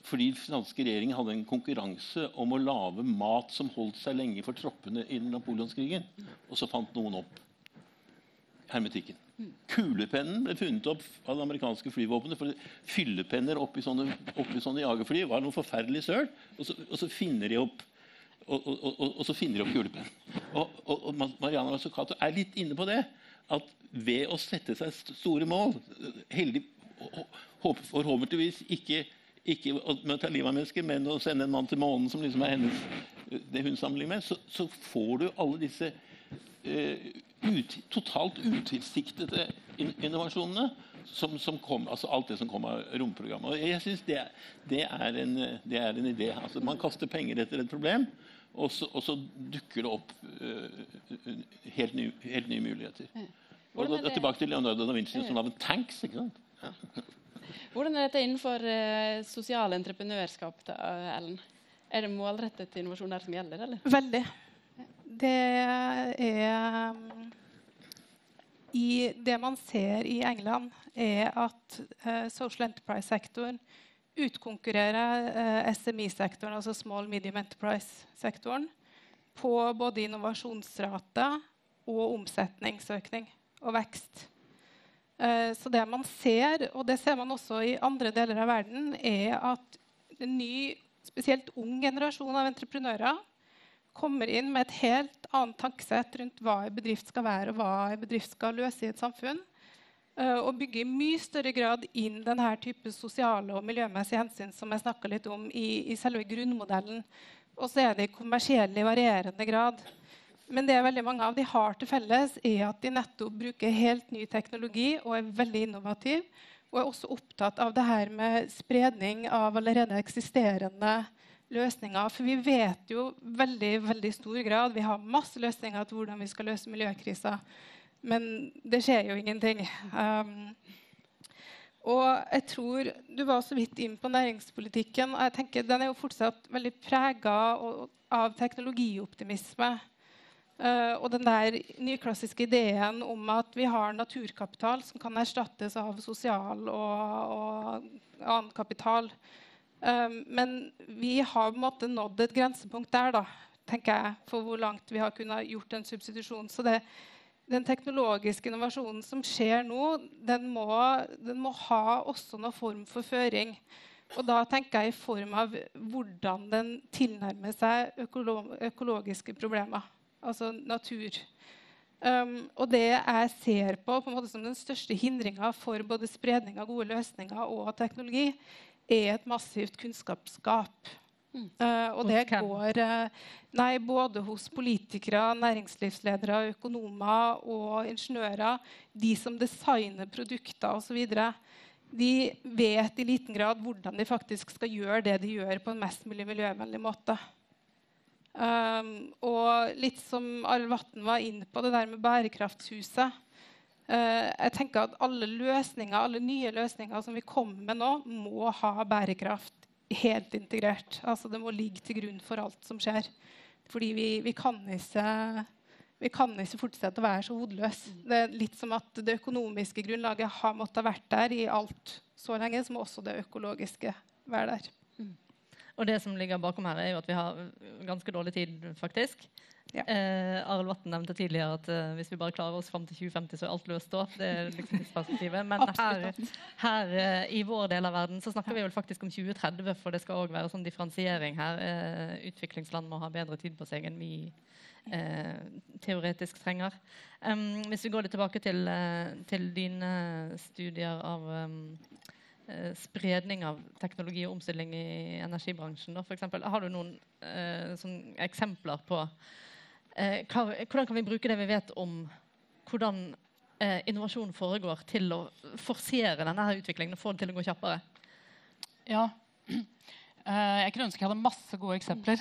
fordi franske regjeringen hadde en konkurranse om å lage mat som holdt seg lenge for troppene i napoleonskrigen. Og så fant noen opp hermetikken. Kulepennen ble funnet opp av det amerikanske flyvåpenet. for Fyllepenner oppi sånne, oppi sånne jagerfly var noe forferdelig søl. Og, og, så finner de opp og, og så finner de opp kulepennen. Og, Mariana Mazzucato er litt inne på det. At ved å sette seg store mål heldig, Forhåpentligvis ikke, ikke å ta livet av mennesker, men å sende en mann til månen, som liksom er hennes, det hun sammenligner med, så, så får du alle disse uh, ut, totalt utilsiktede innovasjonene som, som, kom, altså alt det som kom av romprogrammet. Og jeg synes det, det, er en, det er en idé. Altså, man kaster penger etter et problem, og så, og så dukker det opp uh, helt, ny, helt, nye muligheter. Og da, Tilbake til Leonardo da Vinci som lagde tanks. ikke sant? Ja. Hvordan er dette innenfor uh, sosial entreprenørskap? Da, Ellen? Er det målrettet innovasjon der som gjelder? eller? Veldig det er i Det man ser i England, er at uh, social enterprise-sektoren utkonkurrerer eh, SMI-sektoren, altså small medium enterprise-sektoren, på både innovasjonsrate og omsetningsøkning og vekst. Uh, så det man ser, og det ser man også i andre deler av verden, er at en ny, spesielt ung generasjon av entreprenører kommer inn med et helt annet tankesett rundt hva en bedrift skal være, og hva en bedrift skal løse i et samfunn. Uh, og bygger i mye større grad inn denne type sosiale og miljømessige hensyn som jeg snakka litt om i, i, selve grunnmodellen. Og så er det kommersielle i varierende grad. Men det veldig mange av de har til felles, er at de nettopp bruker helt ny teknologi og er veldig innovative. Og er også opptatt av det her med spredning av allerede eksisterende løsninger. For vi vet jo veldig veldig stor grad Vi har masse løsninger til hvordan vi skal løse miljøkrisa. Men det skjer jo ingenting. Um, og jeg tror Du var så vidt inn på næringspolitikken. og jeg tenker Den er jo fortsatt veldig prega av teknologioptimisme. Uh, og den der nyklassiske ideen om at vi har naturkapital som kan erstattes av sosial og, og annen kapital. Um, men vi har på en måte nådd et grensepunkt der, da, tenker jeg, for hvor langt vi har kunnet gjort en substitusjon. Så det, den teknologiske innovasjonen som skjer nå, den må, den må ha også noen form for føring. Og da tenker jeg i form av hvordan den tilnærmer seg økolo økologiske problemer. Altså natur. Um, og det jeg ser på, på som den største hindringa for både spredning av gode løsninger og teknologi, er et massivt kunnskapsgap. Mm. Uh, og det går uh, nei, både hos politikere, næringslivsledere, økonomer og ingeniører. De som designer produkter osv. de vet i liten grad hvordan de faktisk skal gjøre det de gjør, på en mest mulig miljøvennlig måte. Um, og litt som Arild Vatn var inne på, det der med bærekraftshuset. Uh, jeg tenker at alle løsninger, alle nye løsninger som vi kommer med nå, må ha bærekraft helt integrert. Altså Det må ligge til grunn for alt som skjer. Fordi vi, vi kan ikke vi kan ikke fortsette å være så hodeløse. Det er litt som at det økonomiske grunnlaget har måttet ha vært der i alt så lenge, så må også det økologiske være der. Og det som ligger bakom her, er jo at vi har ganske dårlig tid, faktisk. Ja. Eh, Arild Vatn nevnte tidligere at eh, hvis vi bare klarer oss fram til 2050, så er alt løst da. Det er liksom perspektivet. Men her, her eh, i vår del av verden så snakker vi vel faktisk om 2030, for det skal òg være sånn differensiering her. Eh, utviklingsland må ha bedre tid på seg enn vi eh, teoretisk trenger. Um, hvis vi går litt tilbake til, eh, til dine studier av eh, spredning av teknologi og omstilling i energibransjen. Eksempel. Har du noen eh, sånn eksempler på eh, hvordan kan vi bruke det vi vet om hvordan eh, innovasjon foregår, til å forsere denne utviklingen og få den til å gå kjappere? Ja. Eh, jeg kunne ønske jeg hadde masse gode eksempler.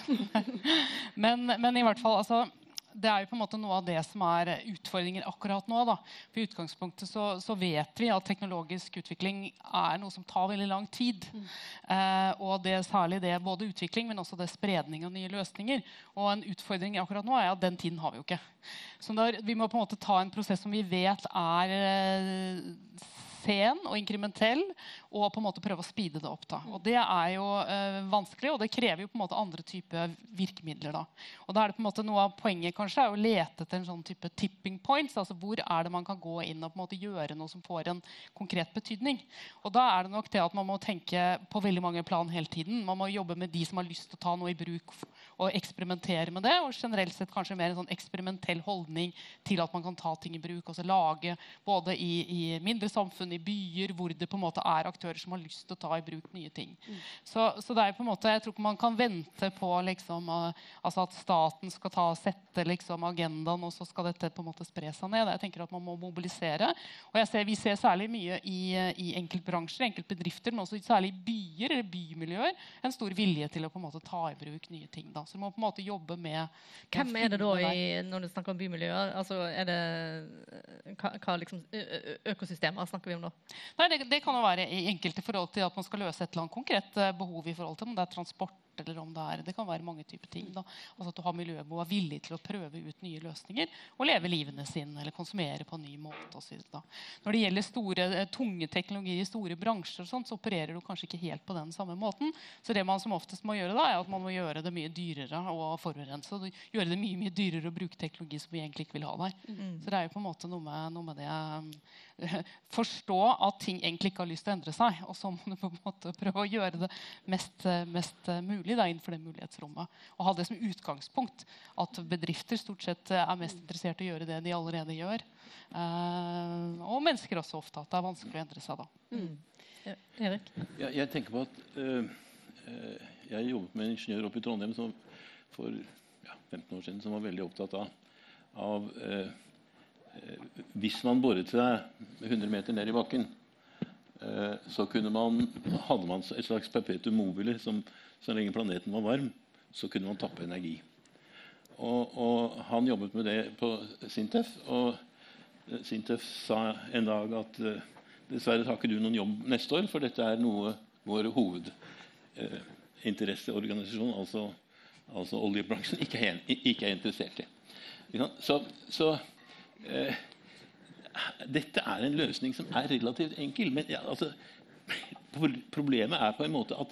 men, men i hvert fall, altså, det er jo på en måte noe av det som er utfordringer akkurat nå. Da. For I utgangspunktet så, så vet vi at teknologisk utvikling er noe som tar veldig lang tid. Eh, og det særlig det både utvikling, men også det spredning av nye løsninger. Og en utfordring akkurat nå er at den tiden har vi jo ikke. Så der, vi må på en måte ta en prosess som vi vet er eh, sen og inkrementell, og på en måte prøve å speede det opp. da. Og Det er jo eh, vanskelig, og det krever jo på en måte andre typer virkemidler. da. Og da er det på en måte Noe av poenget kanskje er å lete etter en sånn type tipping points. altså Hvor er det man kan gå inn og på en måte gjøre noe som får en konkret betydning. Og Da er det nok det at man må tenke på veldig mange plan hele tiden. Man må jobbe med de som har lyst til å ta noe i bruk og eksperimentere med det. Og generelt sett kanskje mer en sånn eksperimentell holdning til at man kan ta ting i bruk. altså Lage både i, i mindre samfunn, i byer, hvor det på en måte er aktører som har lyst til å ta i bruk nye ting. Så, så det er på en måte, jeg tror ikke man kan vente på liksom, altså at staten skal ta, sette liksom, agendaen, og så skal dette på en måte spre seg ned. Jeg tenker at Man må mobilisere. Og jeg ser, Vi ser særlig mye i, i enkeltbransjer, enkeltbedrifter, men også særlig i byer eller bymiljøer, en stor vilje til å på en måte ta i bruk nye ting. Da. Så du må på en måte jobbe med med Hvem er det da, i, når du snakker om bymiljøer? Altså, er det, hva, hva liksom, økosystemer snakker vi om da? Nei, det, det kan jo være i enkelte forhold til at man skal løse et eller annet konkret eh, behov i forhold til om det er transport eller om det er Det kan være mange typer ting. da. Altså At du har miljøbehov, er villig til å prøve ut nye løsninger og leve livene sine eller konsumere på en ny måte. Og så videre, da. Når det gjelder store, eh, tunge teknologier i store bransjer, og sånt, så opererer du kanskje ikke helt på den samme måten. Så det man som oftest må gjøre, da, er at man må gjøre det mye dyrere å forurense. og Gjøre det mye mye dyrere å bruke teknologi som vi egentlig ikke vil ha der. Så det er jo på en måte noe med, noe med det eh, Forstå at ting egentlig ikke har lyst til å endre seg. Og så må du på en måte prøve å gjøre det mest, eh, mest eh, mulig da, innenfor det mulighetsrommet. Og ha det som utgangspunkt. At bedrifter stort sett eh, er mest interessert i å gjøre det de allerede gjør. Uh, og mennesker også ofte. At det er vanskelig å endre seg da. Ja, Erik? Jeg, jeg tenker på at øh, jeg jobbet med en ingeniør oppe i Trondheim som for ja, 15 år siden som var veldig opptatt av, av øh, Hvis man boret seg 100 meter ned i bakken, så kunne man, hadde man et slags perpetuum mobile som så lenge planeten var varm, så kunne man tappe energi. Og, og han jobbet med det på Sintef. Og eh, Sintef sa en dag at eh, dessverre har ikke du noen jobb neste år, for dette er noe vår hovedinteresseorganisasjon, altså, altså oljebransjen, ikke er, ikke er interessert i. Så, så eh, dette er en løsning som er relativt enkel. Men ja, altså, problemet er på en måte at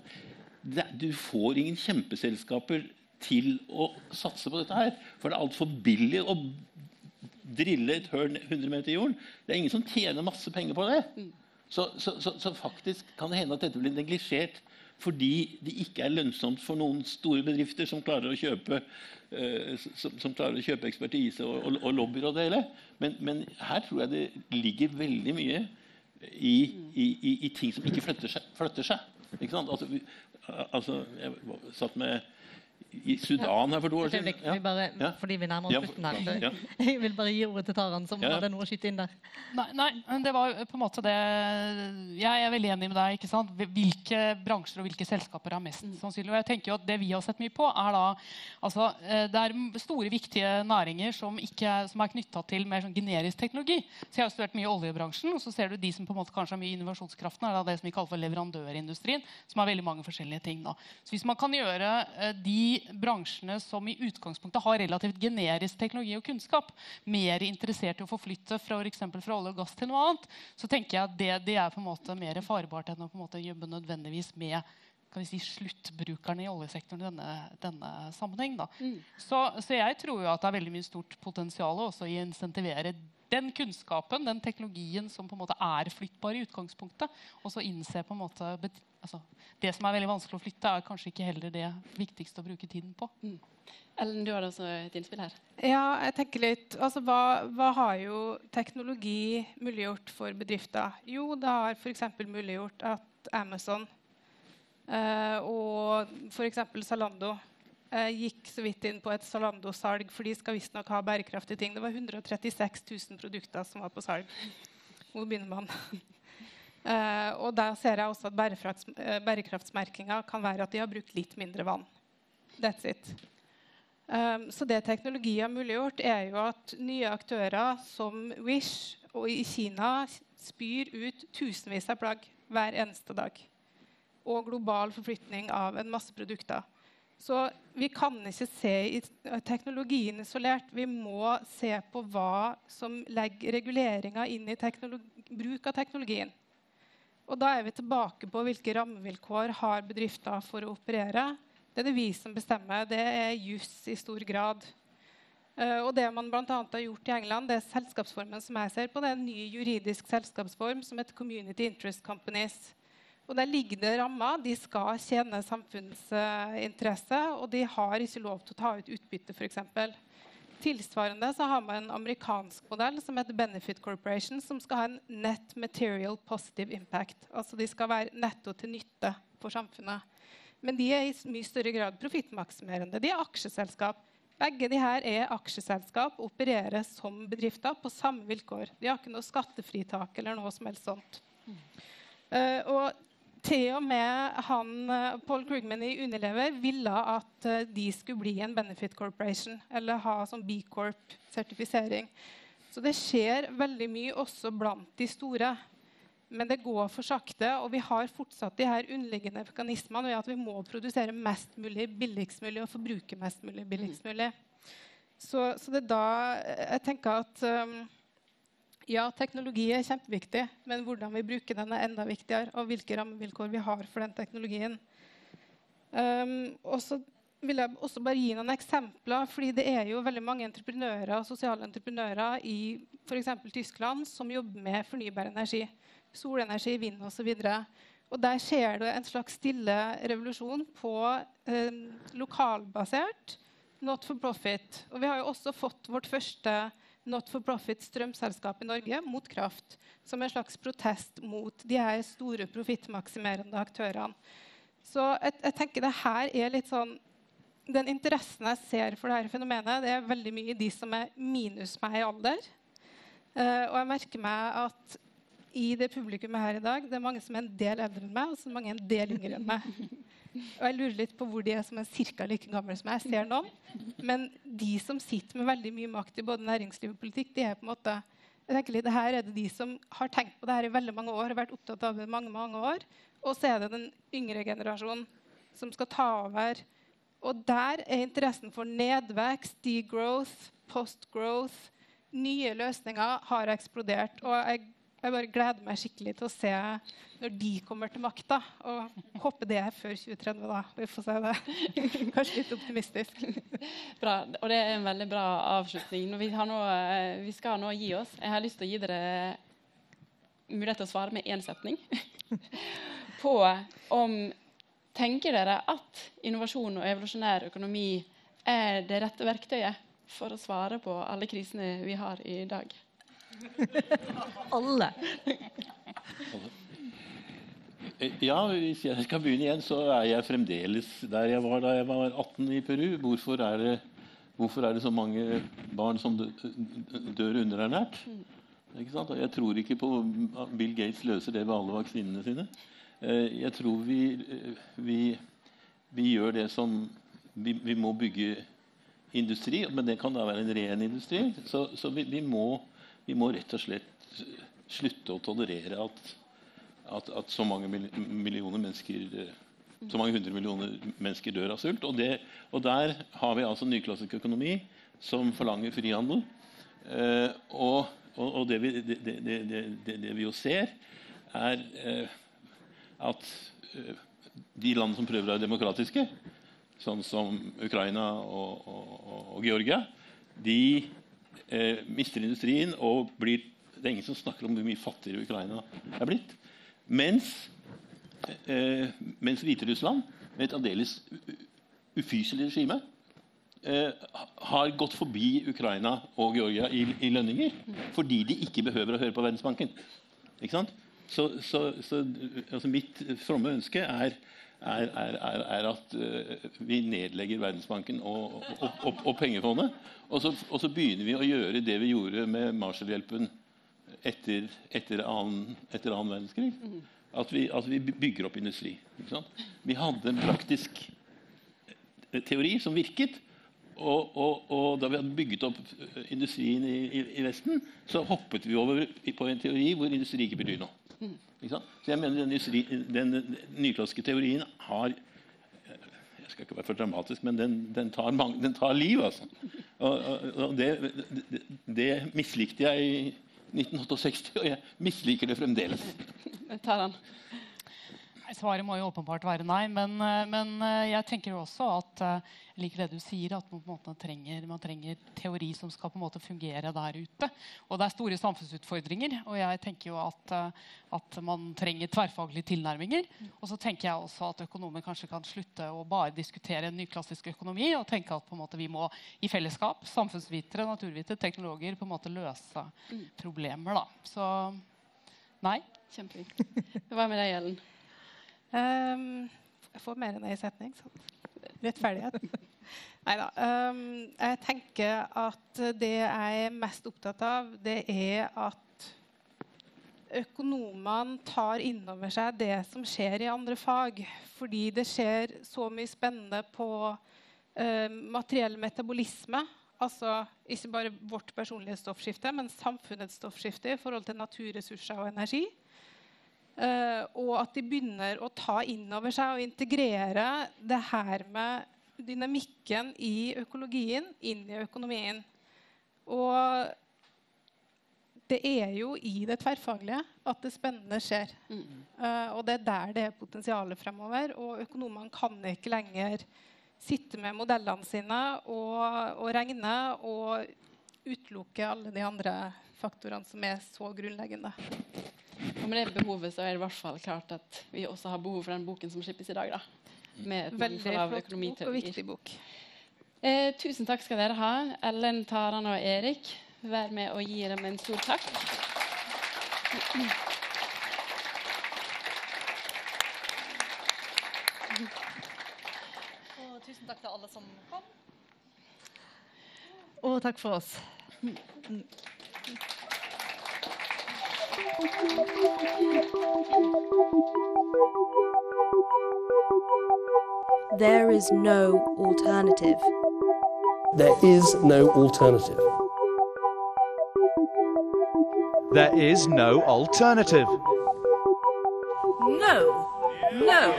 det, du får ingen kjempeselskaper til å satse på dette her. For det er altfor billig å drille et høl 100 meter i jorden. Det er ingen som tjener masse penger på det. Så, så, så, så faktisk kan det hende at dette blir neglisjert fordi det ikke er lønnsomt for noen store bedrifter som klarer å kjøpe, eh, som, som klarer å kjøpe ekspertise og, og, og lobbyer og det hele. Men, men her tror jeg det ligger veldig mye i, i, i, i ting som ikke flytter seg. Flytter seg ikke sant? Altså, altså, jeg satt med i Sudan her for to år siden. Ja. vi bare, Ja. fordi vi nærmer oss slutten her. så ja. Jeg vil bare gi ordet til Taran, som Ja. hadde noe å skyte inn der. Nei, nei, men det var på en måte det Jeg er veldig enig med deg. ikke sant? Hvilke bransjer og hvilke selskaper er mest sannsynlig? Og jeg tenker jo at Det vi har sett mye på, er da altså, eh, Det er store, viktige næringer som, ikke, som er knytta til mer sånn generisk teknologi. Så Jeg har studert mye i oljebransjen, og så ser du de som på en måte kanskje har mye innovasjonskraften, er da det som vi kaller for leverandørindustrien, som har veldig mange forskjellige ting. da. Så Hvis man kan gjøre eh, de bransjene som i utgangspunktet har relativt generisk teknologi og kunnskap, mer interessert i å forflytte fra, for fra olje og gass til noe annet, så tenker jeg at det, det er på en måte mer farbart enn å på en måte jobbe nødvendigvis med kan vi si, sluttbrukerne i oljesektoren i denne, denne sammenheng. Mm. Så, så jeg tror jo at det er veldig mye stort potensial også i å insentivere den kunnskapen, den teknologien som på en måte er flyttbar i utgangspunktet, og så innse på en måte altså, Det som er veldig vanskelig å flytte, er kanskje ikke heller det viktigste å bruke tiden på. Ellen, du hadde også et innspill her. Ja, jeg tenker litt altså, hva, hva har jo teknologi muliggjort for bedrifter? Jo, det har f.eks. muliggjort at Amazon eh, og f.eks. Zalando gikk så vidt inn på et Zalando-salg, for de skal visstnok ha bærekraftige ting. Det var 136 000 produkter som var på salg. Hvor begynner man? Eh, og der ser jeg også at bærekrafts, eh, bærekraftsmerkinga kan være at de har brukt litt mindre vann. That's it. Så det teknologi har muliggjort, er jo at nye aktører som Wish og i Kina spyr ut tusenvis av plagg hver eneste dag. Og global forflytning av en masse produkter. Så vi kan ikke se teknologien isolert. Vi må se på hva som legger reguleringer inn i bruk av teknologien. Og da er vi tilbake på hvilke rammevilkår har bedrifter for å operere. Det er det vi som bestemmer. Det er juss i stor grad. Eh, og det man annet har gjort i England, det er selskapsformen som jeg ser på, det er en ny juridisk selskapsform som heter Community Interest Companies. Og Der liggende rammer. De skal tjene samfunnsinteresse, og de har ikke lov til å ta ut utbytte, f.eks. Tilsvarende så har man en amerikansk modell som heter Benefit Corporation, som skal ha en net material positive impact. Altså de skal være netto til nytte for samfunnet. Men de er i mye større grad profittmaksimerende. De er aksjeselskap. Begge de her er aksjeselskap og opererer som bedrifter på samme vilkår. De har ikke noe skattefritak eller noe som helst sånt. Uh, og til og med han, eh, Paul Krugman i Unilever ville at eh, de skulle bli en benefit corporation, eller ha sånn B Corp-sertifisering. Så det skjer veldig mye også blant de store. Men det går for sakte, og vi har fortsatt de her underliggende mekanismene ved at vi må produsere mest mulig billigst mulig og forbruke mest mulig billigst mulig. Så, så det er da jeg tenker at um, ja, teknologi er kjempeviktig, men hvordan vi bruker den er enda viktigere, og hvilke rammevilkår vi har for den teknologien. Um, og så vil jeg også bare gi noen eksempler, fordi det er jo veldig mange entreprenører og sosiale entreprenører i f.eks. Tyskland som jobber med fornybar energi. Solenergi, vind osv. Og der skjer det en slags stille revolusjon på eh, lokalbasert not for profit. Og vi har jo også fått vårt første not for profit strømselskap i Norge, mot kraft, som en slags protest mot de her store profittmaksimerende aktørene. Så jeg, jeg tenker det her er litt sånn Den interessen jeg ser for dette fenomenet, det er veldig mye de som er minus meg i alder. Uh, og jeg merker meg at i det publikummet her i dag, det er mange som er en del eldre enn meg, og så mange en del yngre enn meg. Og jeg lurer litt på hvor de er som er ca. like gamle som. Jeg ser noen. Men de som sitter med veldig mye makt i både næringsliv og politikk, de er på en måte jeg tenker litt, Her er det de som har tenkt på det her i veldig mange år, har vært opptatt av det i mange, mange år. Og så er det den yngre generasjonen som skal ta over. Og der er interessen for nedvekst, degrowth, post-growth, nye løsninger har eksplodert. Og jeg, jeg bare gleder meg skikkelig til å se når de kommer til makta. Og håper det er før 2030, da. Vi får se det. Kanskje litt optimistisk. Bra, og det er en veldig bra avslutning. Vi, nå, eh, vi skal nå gi oss. Jeg har lyst til å gi dere mulighet til å svare med én setning på om Tenker dere at innovasjon og evolusjonær økonomi er det rette verktøyet for å svare på alle krisene vi har i dag? Alle. Ja, hvis jeg skal begynne igjen, så er jeg fremdeles der jeg var da jeg var 18 i Peru. Hvorfor er det, hvorfor er det så mange barn som dør underernært? Ikke sant? Jeg tror ikke på Bill Gates løser det ved alle vaksinene sine. Eh, jeg tror vi, vi, vi gjør det som vi, vi, må bygge industri, men det kan da være en ren industri. Så, så vi, vi, må, vi må rett og slett slutte å tolerere at at, at så mange millioner mennesker eh, så mange hundre millioner mennesker dør av sult. Og, det, og der har vi altså nyklassisk økonomi som forlanger frihandel. Eh, og, og, og det, vi, det, det, vi, jo ser, er eh, at eh, de land som prøver å være demokratiske, sånn som Ukraina og, Georgia, de eh, mister industrien og blir Det er ingen som snakker om hvor mye fattigere Ukraina er blitt. Mens, eh, mens Hviterussland, med et aldeles ufyselig regime, eh, har gått forbi Ukraina og Georgia i, i, lønninger fordi de ikke behøver å høre på Verdensbanken. Ikke sant? Så, så, så altså mitt fromme ønske er, er, er, er at uh, vi nedlegger Verdensbanken og, og, og, og pengefondet. Så, og så, begynner vi å gjøre det vi gjorde med Marshallhjelpen etter, etter, annen, etter annen verdenskrig. At vi, at vi, bygger opp industri. Vi hadde en praktisk eh, teori som virket. Og, og, og, da vi hadde bygget opp eh, industrien i, i, i, Vesten, så hoppet vi over på en teori hvor industri ikke betyr noe. Så jeg mener den, den, nyklassiske teorien har jeg skal ikke være for dramatisk, men den, den, tar, mange, den tar, liv. Altså. Og, og det, det, det mislikte jeg i 1968, og jeg misliker det fremdeles. Jeg tar den. Svaret må jo åpenbart være nei. Men, eh, men eh, jeg tenker jo også at like jeg liker det du sier, at man, trenger, man, trenger, teori som skal på en måte fungere der ute. Og det er store samfunnsutfordringer. Og jeg tenker jo at, at man trenger tverrfaglige tilnærminger. Og så tenker jeg også at økonomer kanskje kan slutte å bare diskutere en nyklassisk økonomi og tenke at på en måte vi må i fellesskap, samfunnsvitere, naturvitere, teknologer, på en måte løse mm. problemer. da. Så nei. Kjempefint. Hva med deg, Ellen? Um, jeg får mer enn én setning. Så. Rettferdighet. Nei da. Um, jeg tenker at det jeg er mest opptatt av, det er at økonomene tar inn over seg det som skjer i andre fag. Fordi det skjer så mye spennende på uh, materiell metabolisme. Altså ikke bare vårt personlige stoffskifte, men samfunnets stoffskifte i forhold til naturressurser og energi. Uh, og at de begynner å ta inn over seg og integrere det her med dynamikken i økologien inn i økonomien. Og det er jo i det tverrfaglige at det spennende skjer. Mm. Uh, og det er der det er potensialet fremover. Og økonomene kan ikke lenger sitte med modellene sine og, og regne og utelukke alle de andre faktorene som er så grunnleggende. Og med det behovet så er det i hvert fall klart at vi også har behov for den boken som slippes i dag. da. Med et Veldig flott bok og viktig bok. Eh, tusen takk skal dere ha. Ellen, Taran og Erik. Vær med og gi dem en stor takk. Og tusen takk til alle som kom. Og takk for oss. There is no alternative. There is no alternative. There is no alternative. No, no,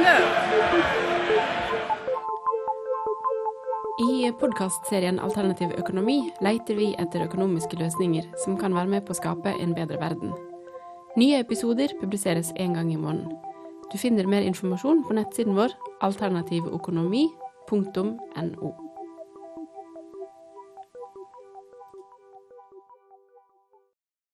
no. Podkastserien Alternativ økonomi leter vi etter økonomiske løsninger som kan være med på å skape en bedre verden. Nye episoder publiseres én gang i måneden. Du finner mer informasjon på nettsiden vår alternativøkonomi.no.